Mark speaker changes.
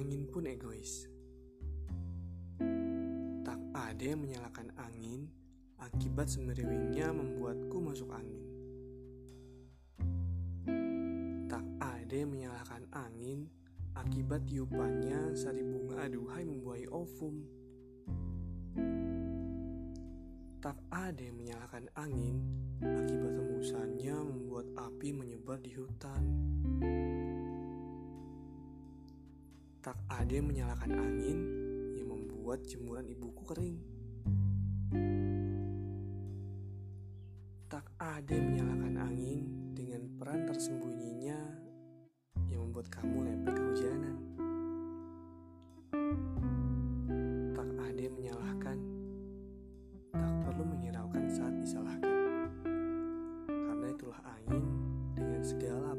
Speaker 1: pun egois. Tak ada yang menyalakan angin akibat semeriwingnya membuatku masuk angin. Tak ada yang menyalahkan angin akibat tiupannya sari bunga aduhai membuai ovum. Tak ada yang menyalahkan angin Tak ada yang menyalakan angin yang membuat jemuran ibuku kering. Tak ada yang menyalakan angin dengan peran tersembunyinya yang membuat kamu lempeng kehujanan. Tak ada yang menyalahkan, tak perlu menghiraukan saat disalahkan. Karena itulah angin dengan segala